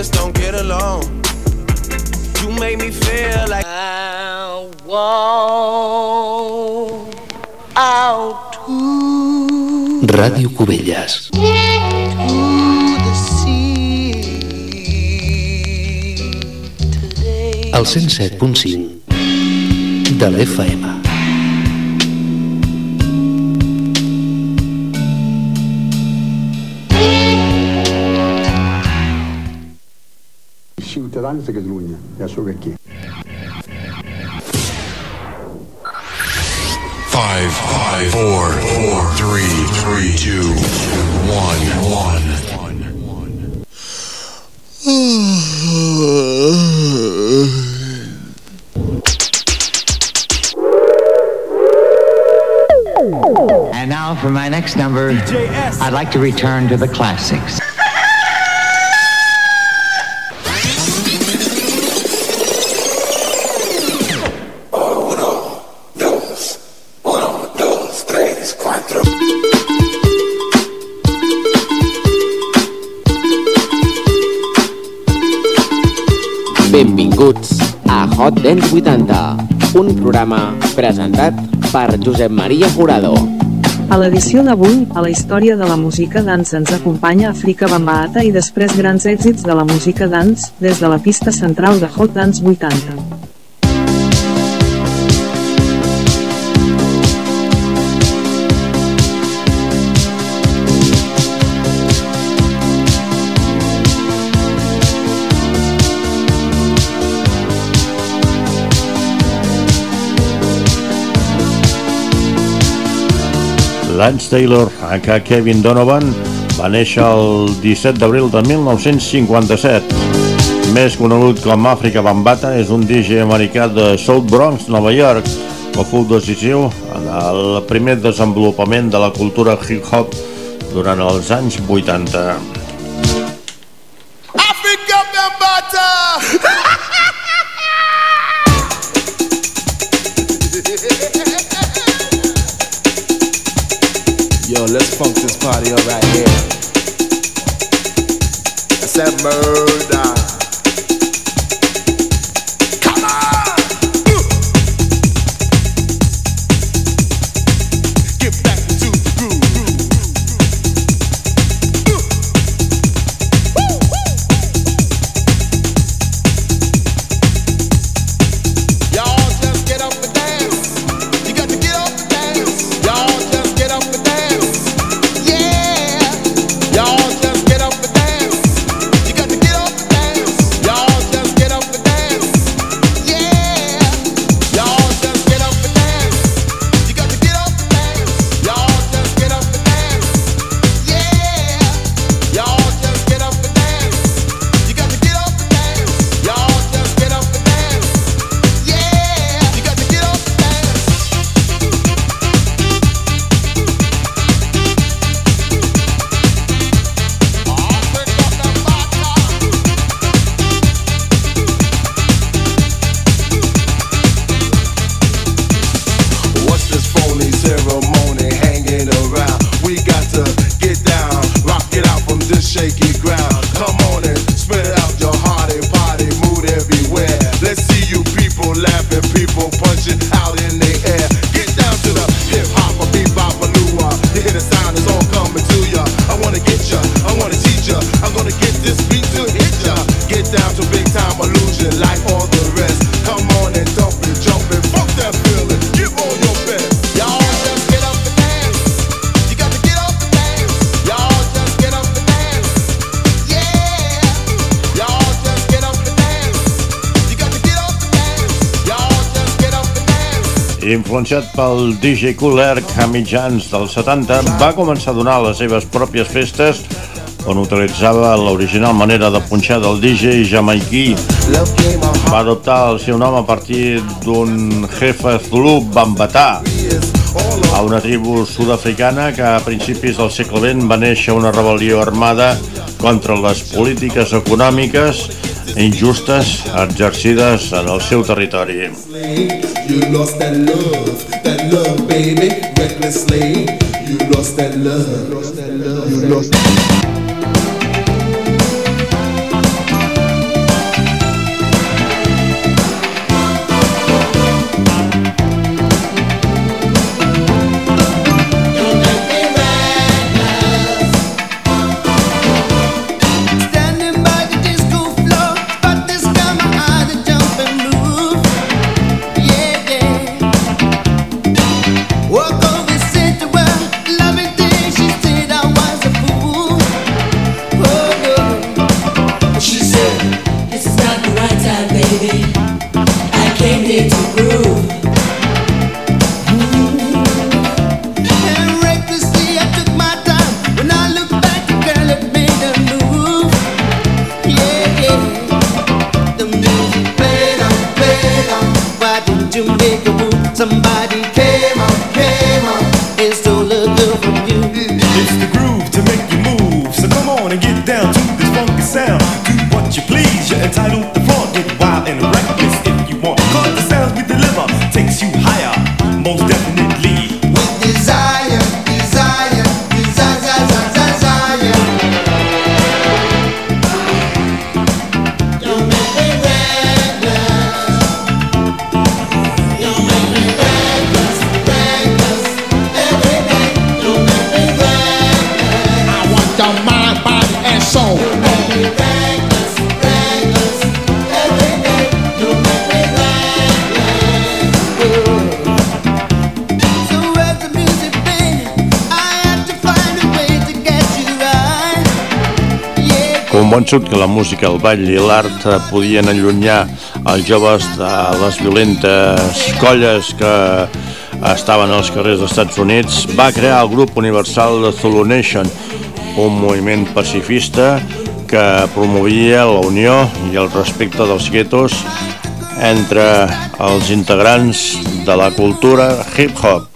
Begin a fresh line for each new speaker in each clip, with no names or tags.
just don't get along. You make me feel like I want out to sea today.
El 107.5 de l'FM.
Ciutadans de Catalunya, ja sóc aquí.
Five, five, four, four, three, three, two, one, one.
And now for my next number, I'd like to return to the classics.
Benvinguts a Hot Dance 80, un programa presentat per Josep Maria Jurado.
A l'edició d'avui, a la història de la música dance ens acompanya Africa Bambaataa i després grans èxits de la música dance, des de la pista central de Hot Dance 80.
Lance Taylor, aka Kevin Donovan, va néixer el 17 d'abril de 1957. Més conegut com Africa Bambata, és un DJ americà de South Bronx, Nova York, que fou decisiu en el primer desenvolupament de la cultura hip-hop durant els anys 80.
cardio right here. Murder.
Influenciat pel DJ Kool Herc a mitjans dels 70, va començar a donar les seves pròpies festes on utilitzava l'original manera de punxar del DJ jamaiquí. Va adoptar el seu nom a partir d'un jefe Zulu Bambatà, a una tribu sud-africana que a principis del segle XX va néixer una rebel·lió armada contra les polítiques econòmiques injustes exercides en el seu territori.
You lost that love, that love, baby, recklessly. You lost that love, you lost that love. You lost
Somebody came on, came on, and stole a girl from you.
It's the groove to make you move, so come on and get down to this funky sound. Do what you please, you're entitled
convençut que la música, el ball i l'art podien allunyar els joves de les violentes colles que estaven als carrers dels Estats Units, va crear el grup universal de Zulu Nation, un moviment pacifista que promovia la unió i el respecte dels guetos entre els integrants de la cultura hip-hop.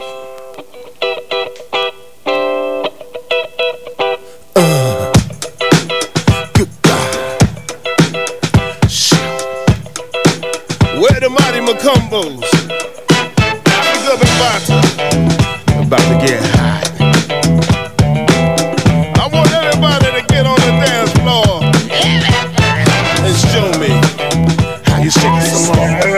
You shake chickens some more.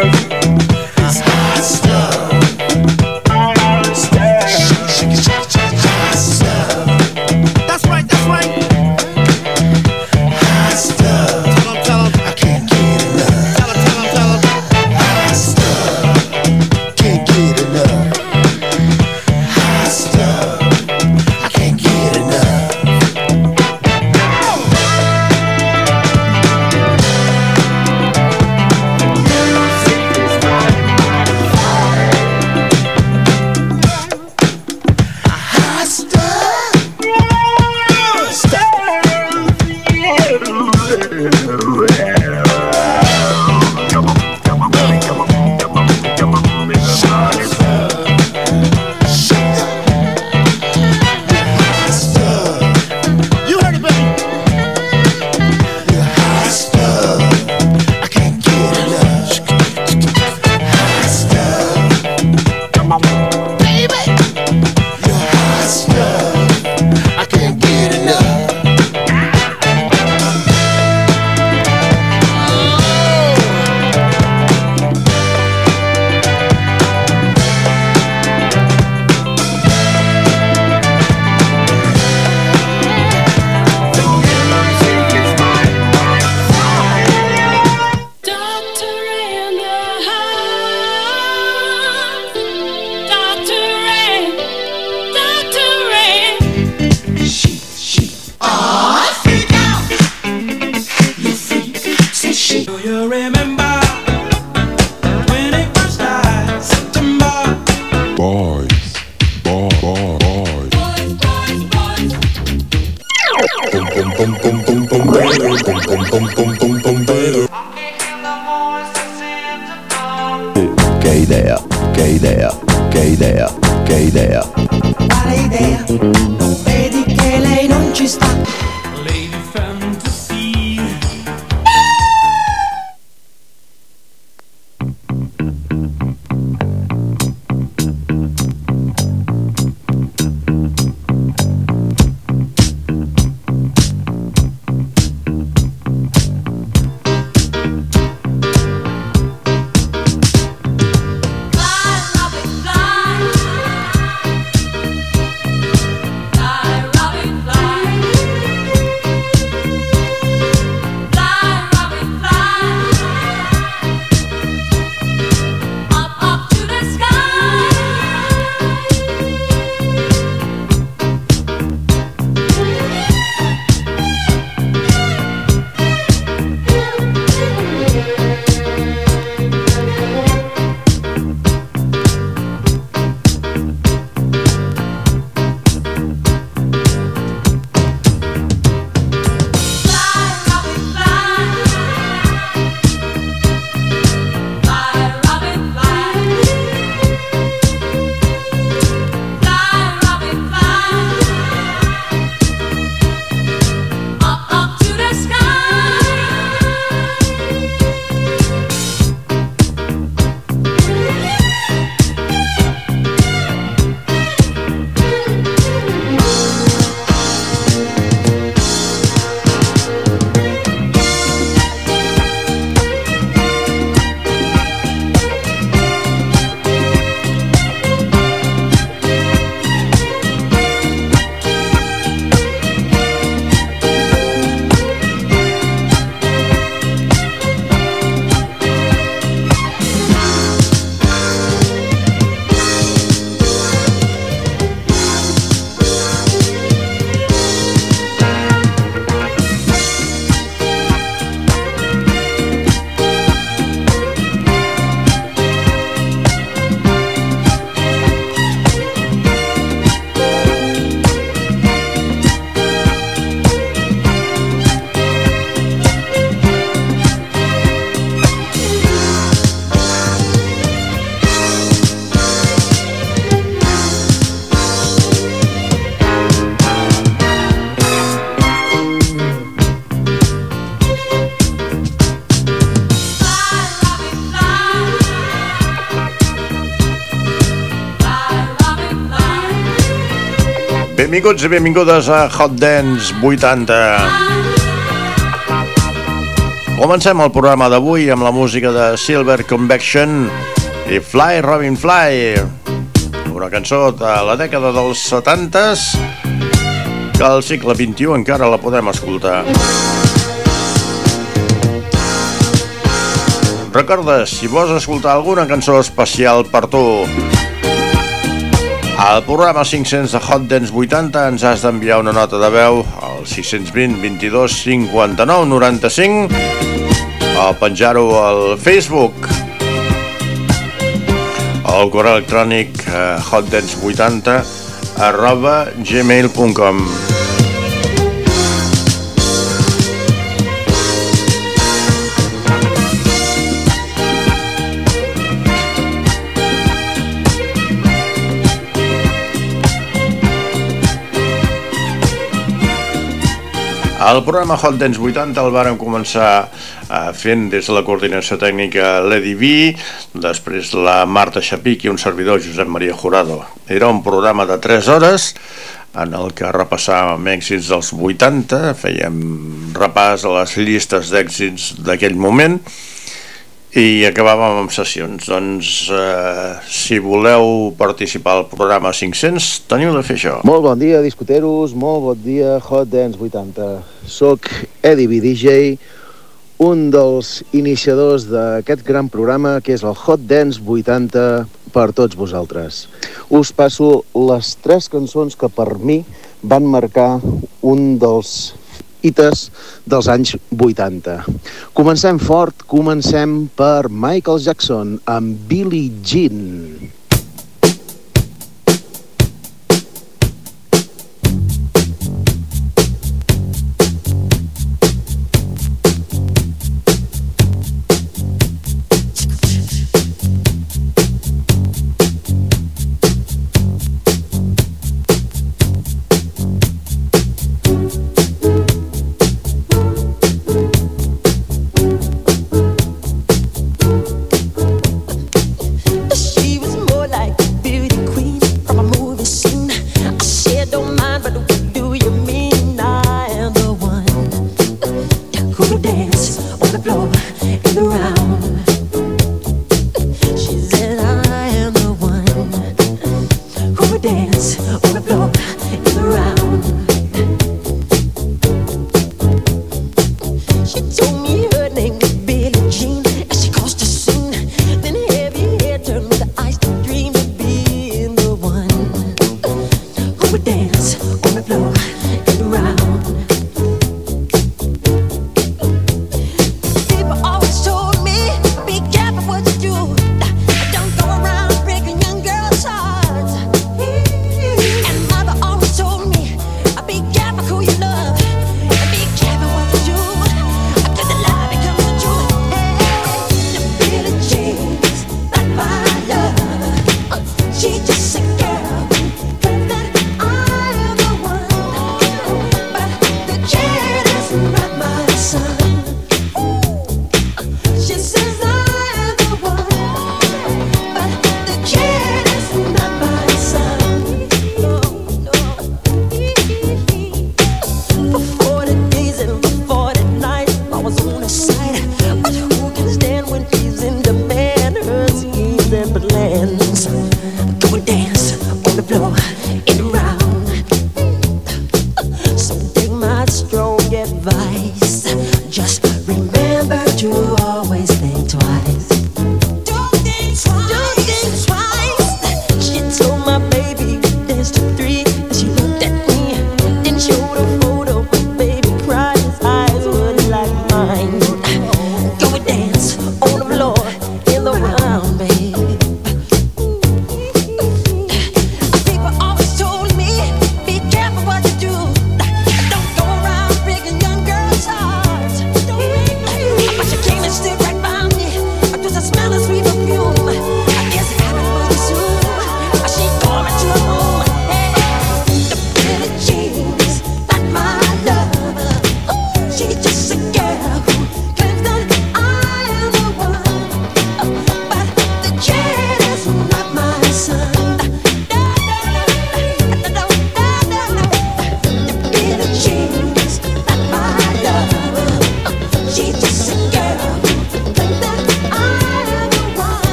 Gay there, gay there, gay there, gay there.
Vale idea, vedi che lei non ci sta.
Benvinguts i benvingudes a Hot Dance 80. Comencem el programa d'avui amb la música de Silver Convection i Fly Robin Fly, una cançó de la dècada dels 70s que al segle XXI encara la podem escoltar. Recorda, si vols escoltar alguna cançó especial per tu, al programa 500 de Hot Dance 80 ens has d'enviar una nota de veu al 620 22 59 95 o penjar-ho al Facebook. Al correu electrònic eh, hotdance80 arroba gmail.com El programa Hot Dance 80 el vàrem començar eh, fent des de la coordinació tècnica l'Edi V, després la Marta Xapic i un servidor Josep Maria Jurado. Era un programa de 3 hores en el que repassàvem èxits dels 80, fèiem repàs a les llistes d'èxits d'aquell moment i acabàvem amb sessions. Doncs, eh, si voleu participar al programa 500, teniu de fer això.
Molt bon dia, discoteros, molt bon dia, Hot Dance 80. Soc Eddie B. DJ, un dels iniciadors d'aquest gran programa que és el Hot Dance 80 per tots vosaltres. Us passo les tres cançons que per mi van marcar un dels hites dels anys 80. Comencem fort, comencem per Michael Jackson amb Billie Jean.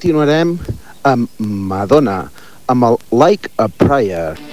continuarem amb Madonna, amb el Like a Prayer.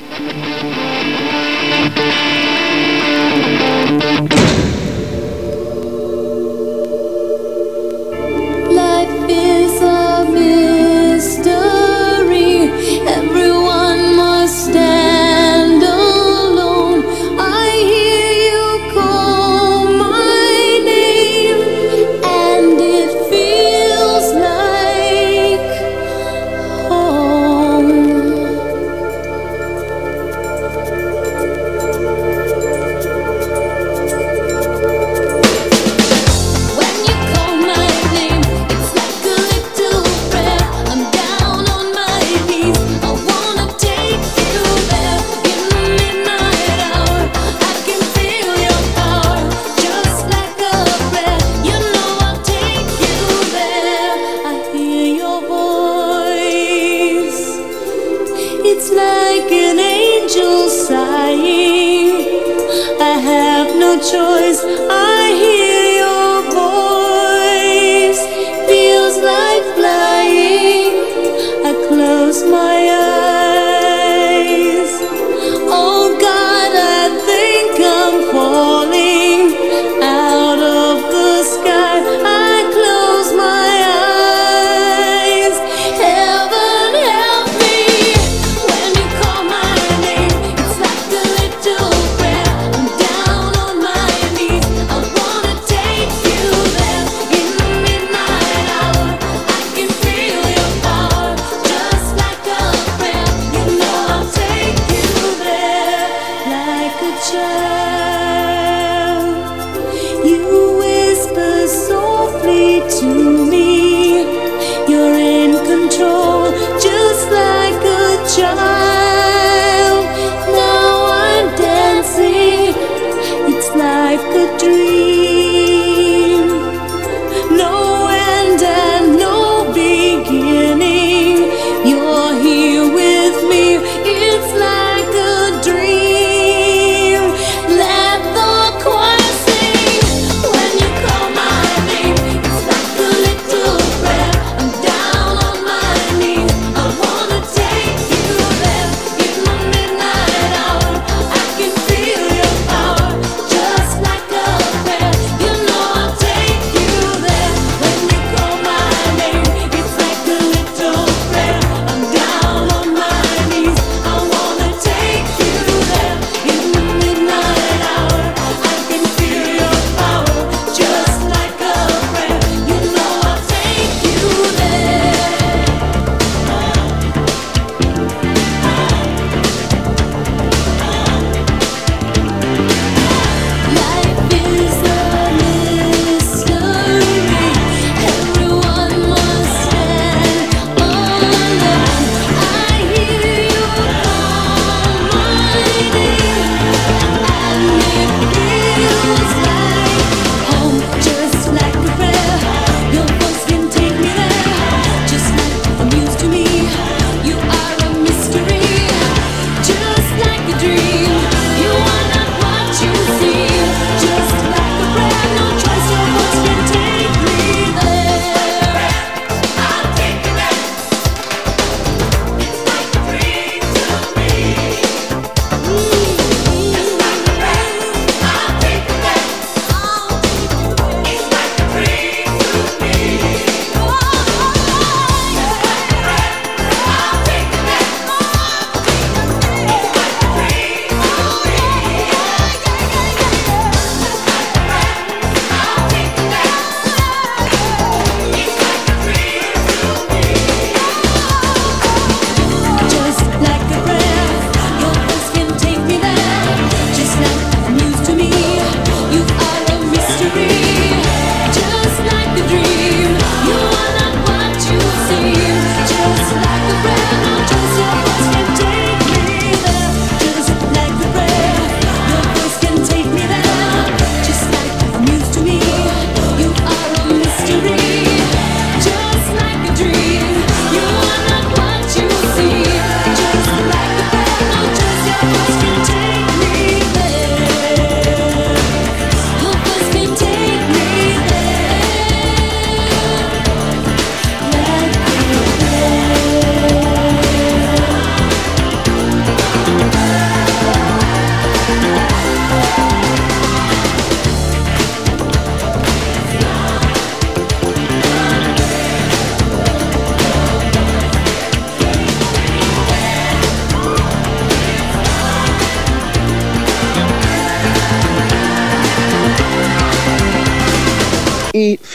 sighing. I have no choice. I hear your voice. Feels like flying. I close my eyes.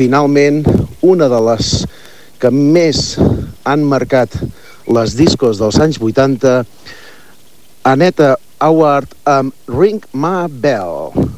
finalment una de les que més han marcat les discos dels anys 80, Aneta Howard amb Ring My Bell.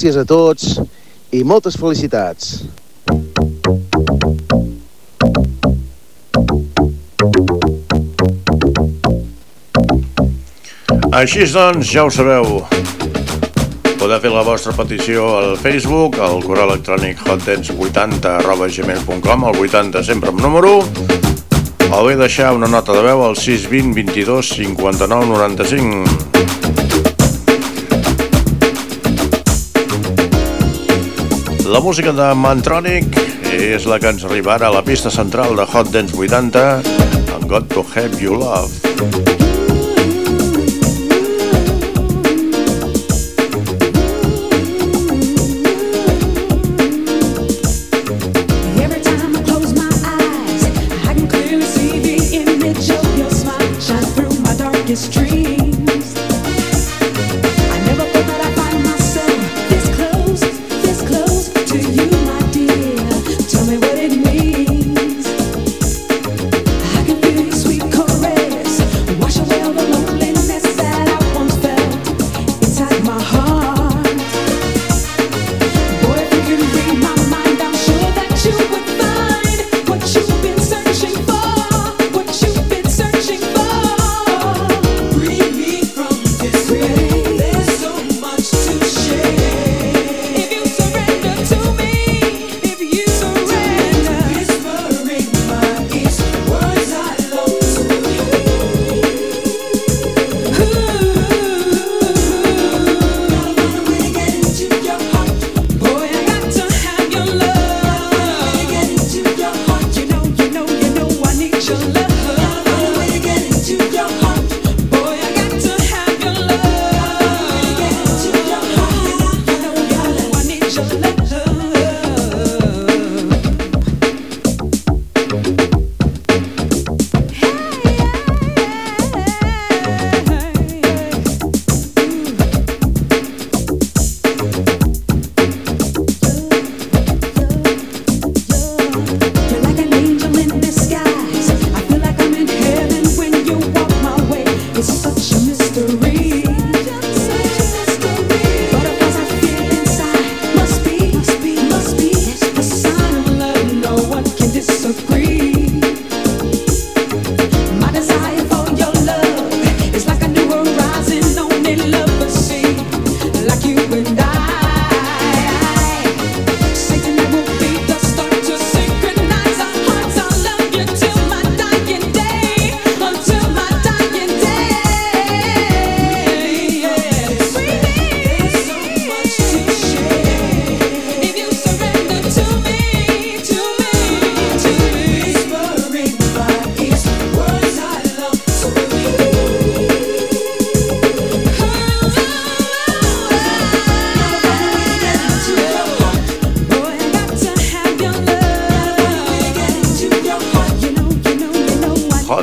gràcies a tots i moltes felicitats.
Així doncs, ja ho sabeu. Podeu fer la vostra petició al Facebook, al correu electrònic hotdance80 arroba gmail.com, el 80 sempre amb número 1, o bé deixar una nota de veu al 620 22 59 95. La música de Mantronic és la que ens arribarà a la pista central de Hot Dance 80 amb God to Have You Love.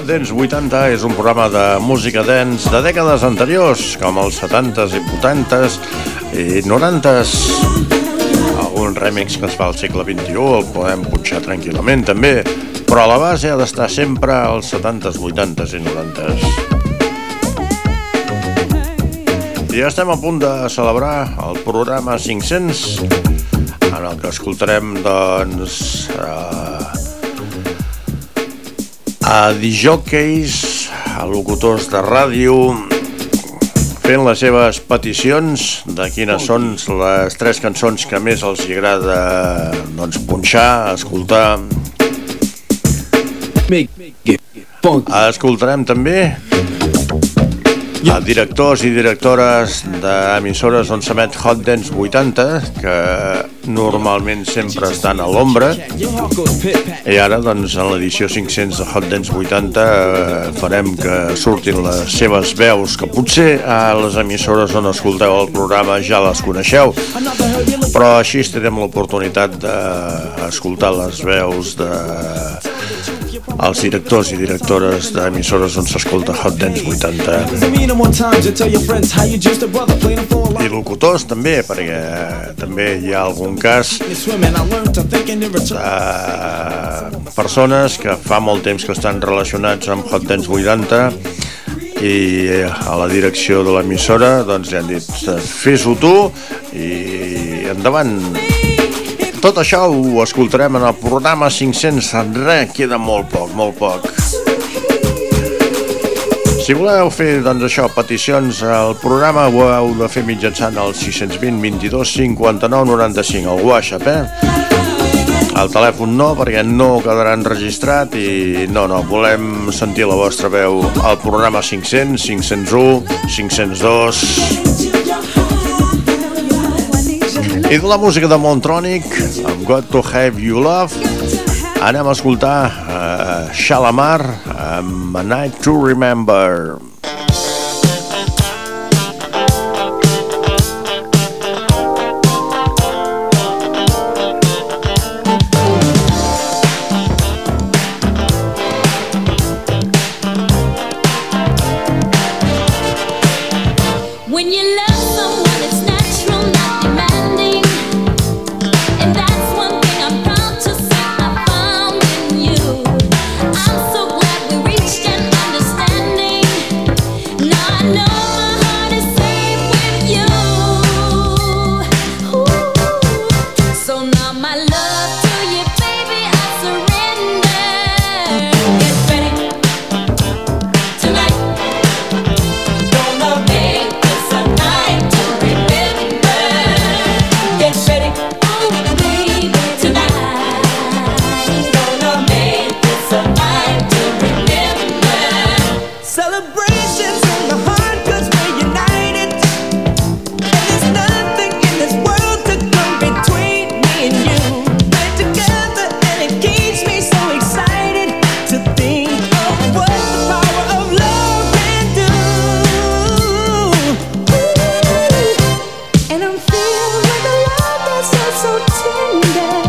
Dance 80 és un programa de música dance de dècades anteriors, com els 70s i 80s i 90s. Algun remix que es fa al segle XXI el podem punxar tranquil·lament també, però la base ha d'estar sempre als 70s, 80s i 90s. I ja estem a punt de celebrar el programa 500 en el que escoltarem doncs eh, a dijòqueis, a locutors de ràdio, fent les seves peticions de quines són les tres cançons que més els agrada doncs, punxar, escoltar. Escoltarem també a directors i directores d'emissores on s'emet Hot Dance 80, que normalment sempre estan a l'ombra, i ara, doncs, en l'edició 500 de Hot Dance 80 eh, farem que surtin les seves veus, que potser a les emissores on escolteu el programa ja les coneixeu, però així tindrem l'oportunitat d'escoltar les veus de els directors i directores d'emissores on s'escolta Hot Dance 80 i locutors també, perquè també hi ha algun cas de persones que fa molt temps que estan relacionats amb Hot Dance 80 i a la direcció de l'emissora doncs li han dit fes-ho tu i endavant tot això ho escoltarem en el programa 500 res, queda molt poc, molt poc. Si voleu fer, doncs això, peticions al programa, ho heu de fer mitjançant el 620 22 59 95, el WhatsApp, eh? El telèfon no, perquè no quedarà enregistrat i no, no, volem sentir la vostra veu al programa 500, 501, 502... I de la música de Montronic, amb Got to Have You Love, anem a escoltar uh, Shalamar amb A Night to Remember.
And I'm filled with a love that's so,
so tender.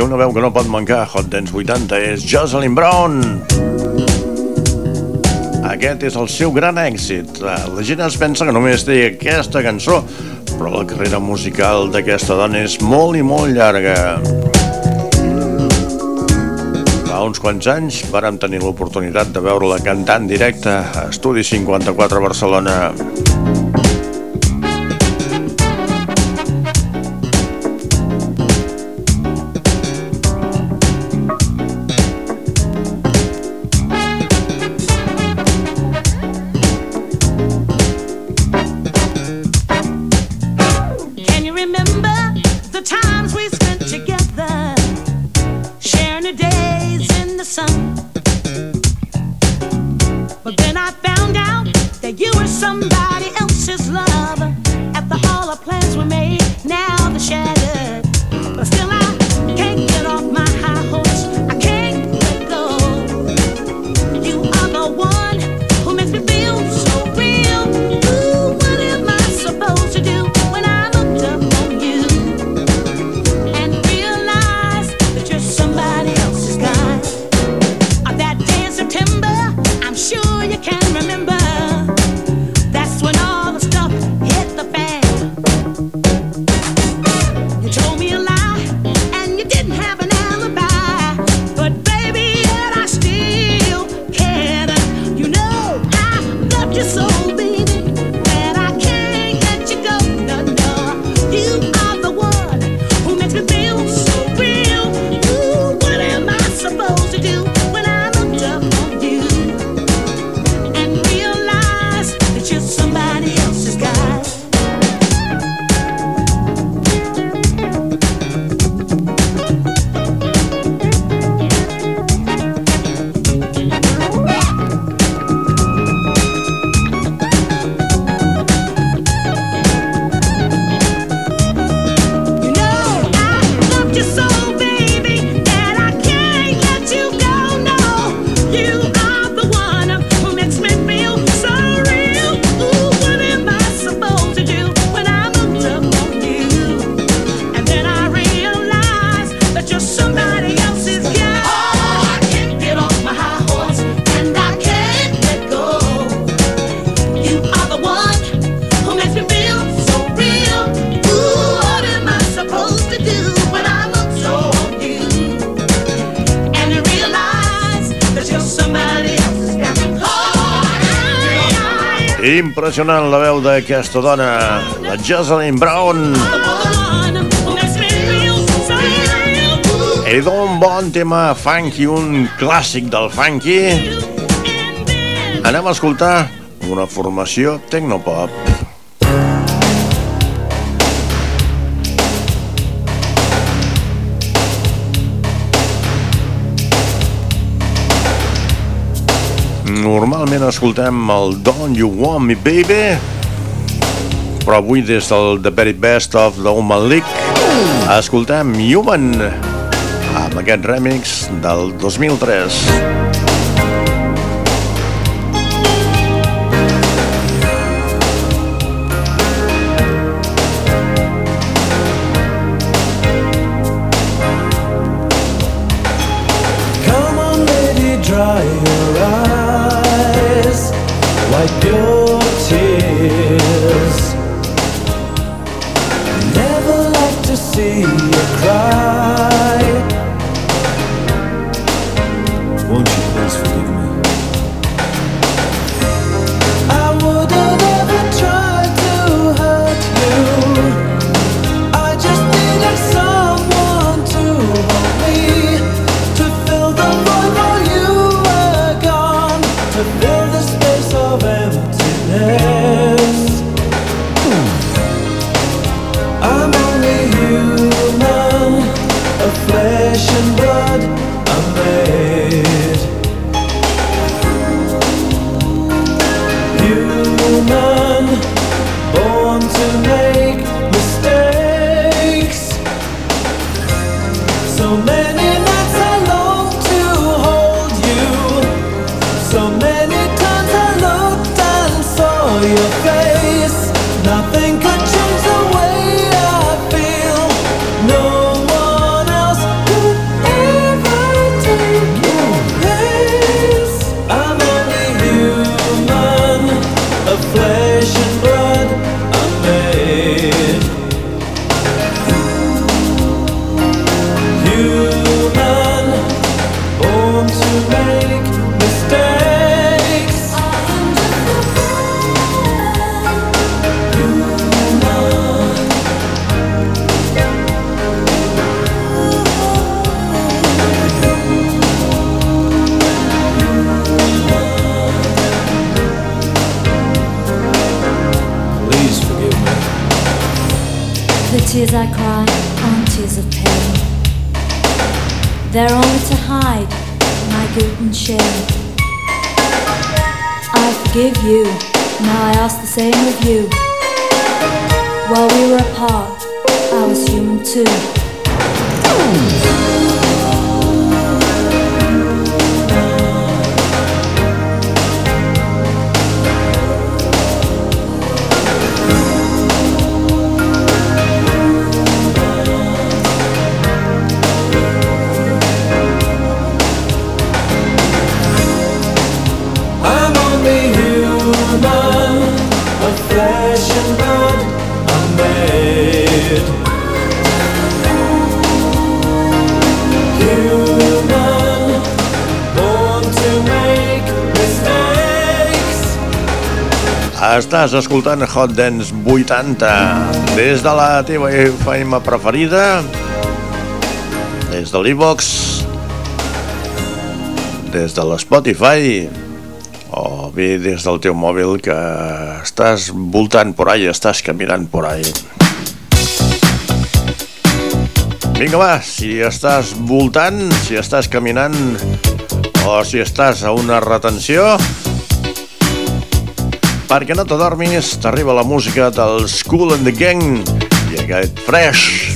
ha una veu que no pot mancar Hot Dance 80 és Jocelyn Brown. Aquest és el seu gran èxit. La gent es pensa que només té aquesta cançó, però la carrera musical d'aquesta dona és molt i molt llarga. Fa uns quants anys vàrem tenir l'oportunitat de veure-la cantant directe a Estudi 54 Barcelona.
somebody
Impressionant la veu d'aquesta dona, la Jocelyn Brown. I un bon tema funky, un clàssic del funky. Anem a escoltar una formació tecnopop. normalment escoltem el Don't You Want Me Baby però avui des del The Very Best of the Human League escoltem Human amb aquest remix del 2003 Estàs escoltant Hot Dance 80 des de la teva FM preferida, des de l'Evox, des de l'Spotify o bé des del teu mòbil que estàs voltant por ahí, estàs caminant por ahí. Vinga va, si estàs voltant, si estàs caminant o si estàs a una retenció, perquè no t'adormis, t'arriba la música dels Cool and the Gang i aquest Fresh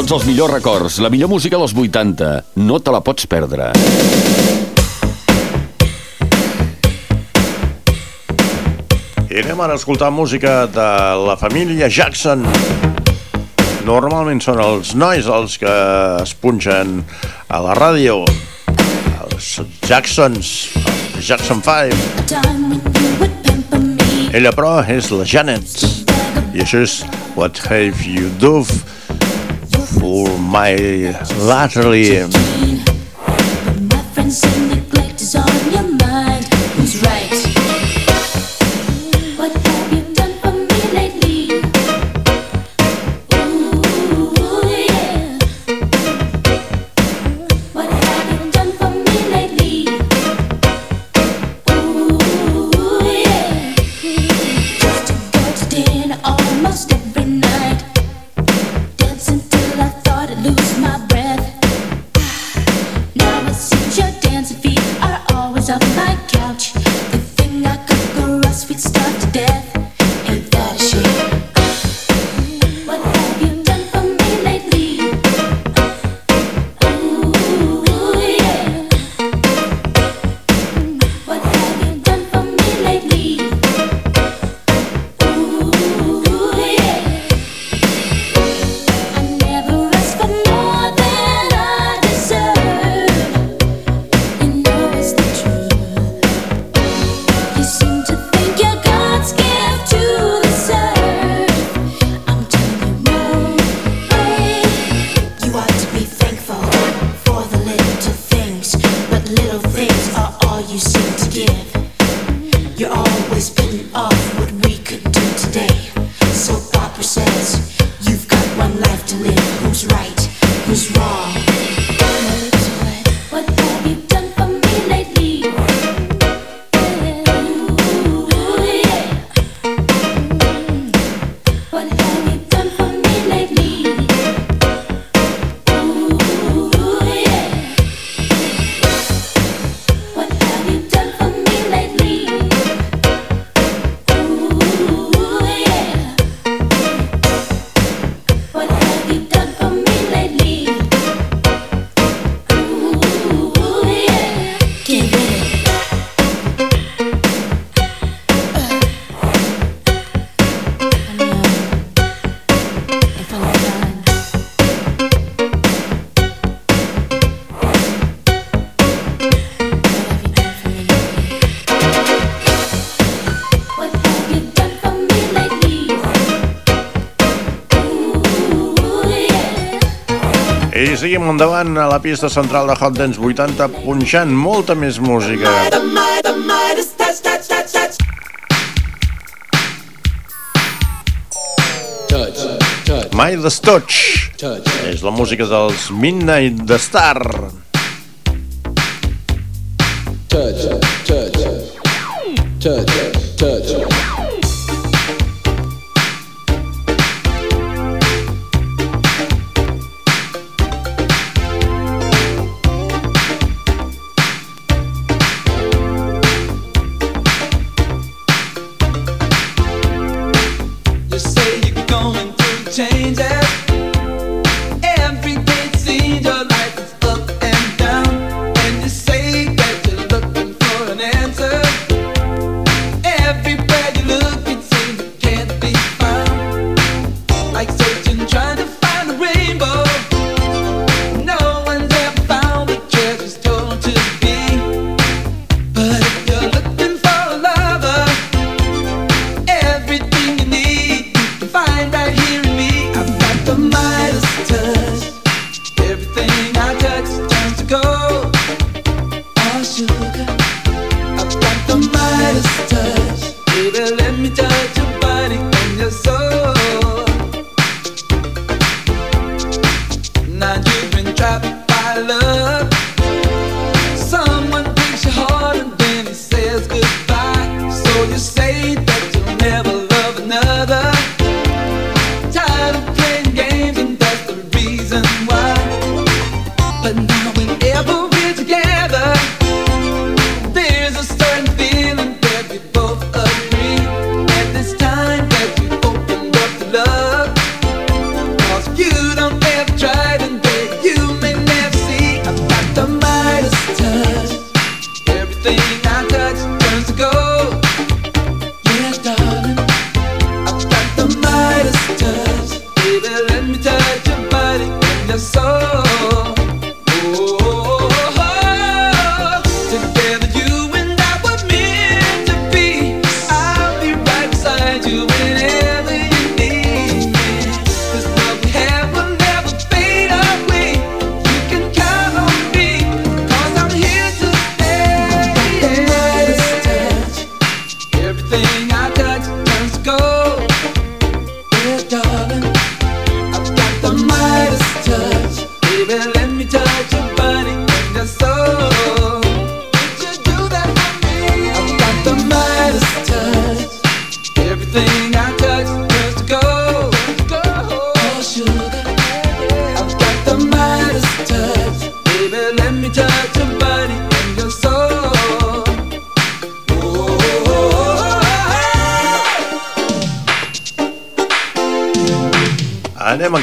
tots els millors records, la millor música dels 80. No te la pots perdre.
I anem ara a escoltar música de la família Jackson. Normalment són els nois els que es punxen a la ràdio. Els Jacksons, els
Jackson 5. Ella, però, és la Janet. I això és What Have You Dove for my latterly
little things are all you seem to give. You're always putting off what we could do today. So Papa says.
Hoffman a la pista central de Hot Dance 80 punxant molta més música. Midas Touch. Touch. És la música dels Midnight the Star.
changes.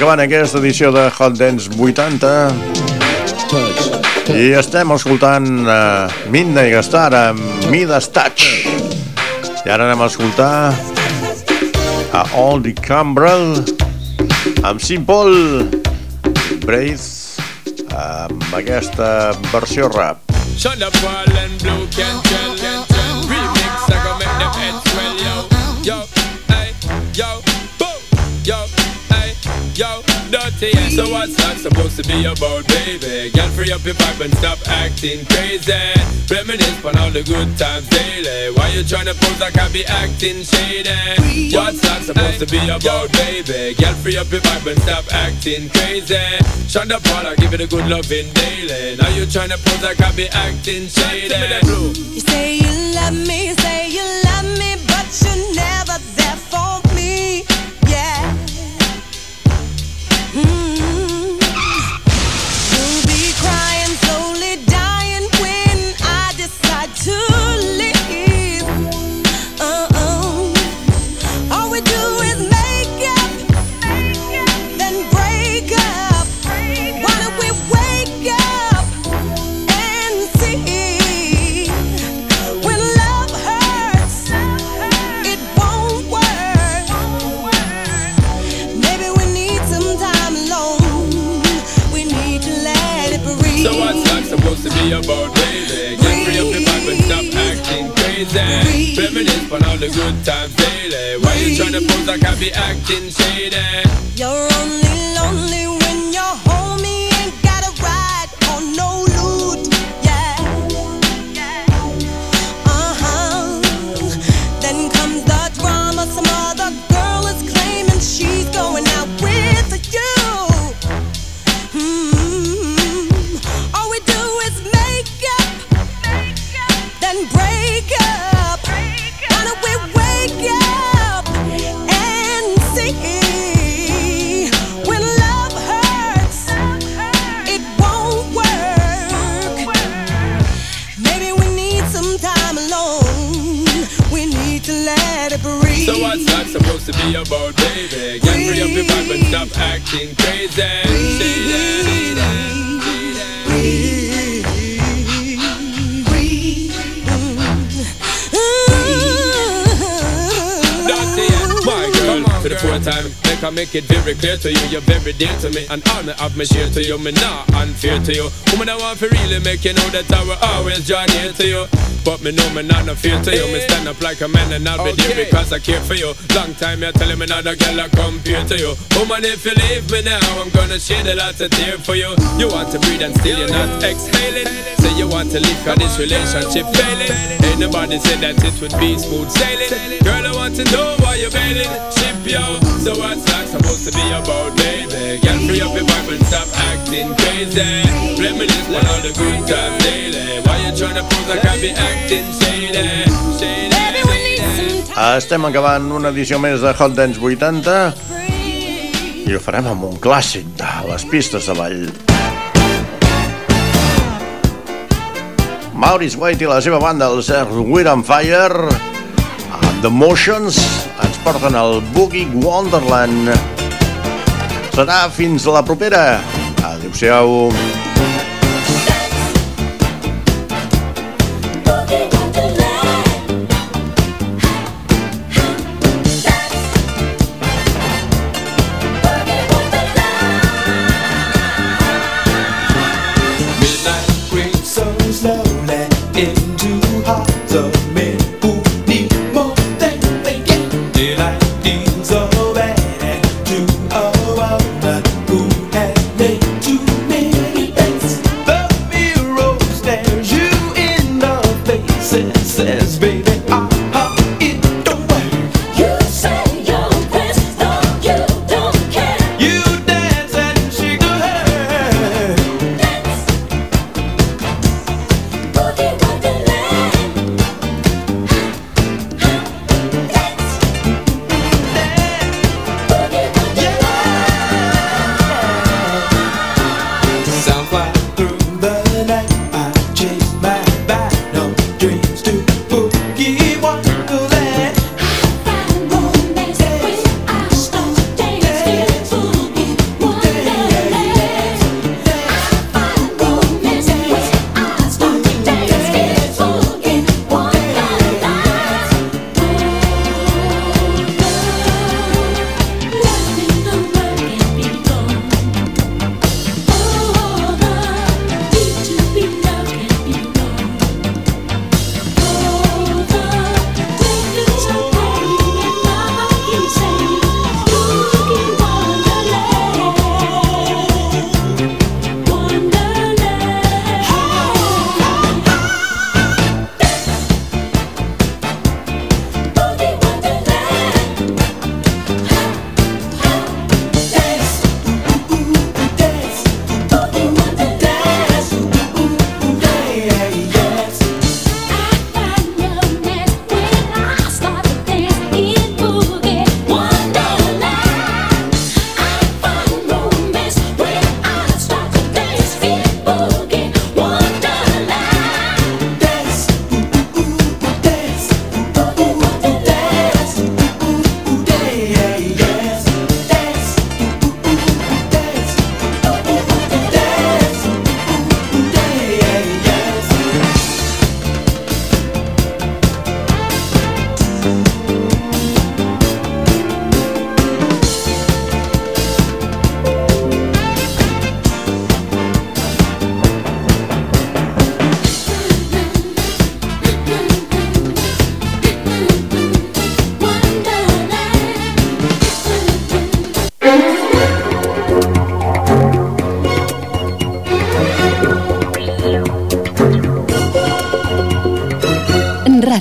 Acabant aquesta edició de Hot Dance 80 i estem escoltant uh, Midnight Gastar amb Midas Touch. I ara anem a escoltar a the Cambrel amb Simple Braith amb aquesta versió rap.
Shut up, and Blue can tell So what's that supposed to be about, baby? Girl, free up your vibe and stop acting crazy. Reminisce on all the good times daily. Why you tryna pose like I be acting shady? What's that supposed to be about, baby? Girl, free up your vibe and stop acting crazy. Shonda Paula, give it a good loving daily. Now you tryna pose like I be acting shady.
You say you love me, say you love me, but you're never there
Didn't say clear to you, you're very dear to me, all me have me share to you, me not unfair to you. Woman, I want to really make you know that I will always draw near to you. But me know me not no fear to you. Me stand up like a man and I'll be there because I care for you. Long time you're telling me not a girl I compare to you. Woman, if you leave me now, I'm gonna shed a lot of tear for you. You want to breathe and still you're not exhaling. Say you want to leave cause this relationship failing. Ain't nobody said that it would be smooth sailing. Girl, I want to know why you're bailing. Ship yo. So what's that supposed to be about, baby? Girl, free up your vibe and stop acting crazy. Reminisce on all the good times daily. Why you tryna pose like I be acting.
Estem acabant una edició més de Hot Dance 80 i ho farem amb un clàssic de les pistes de ball. Maurice White i la seva banda, els Earth, Wind and Fire, amb The Motions, ens porten al Boogie Wonderland. Serà fins la propera. Adéu-siau.
Midnight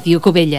Ràdio Cubelles.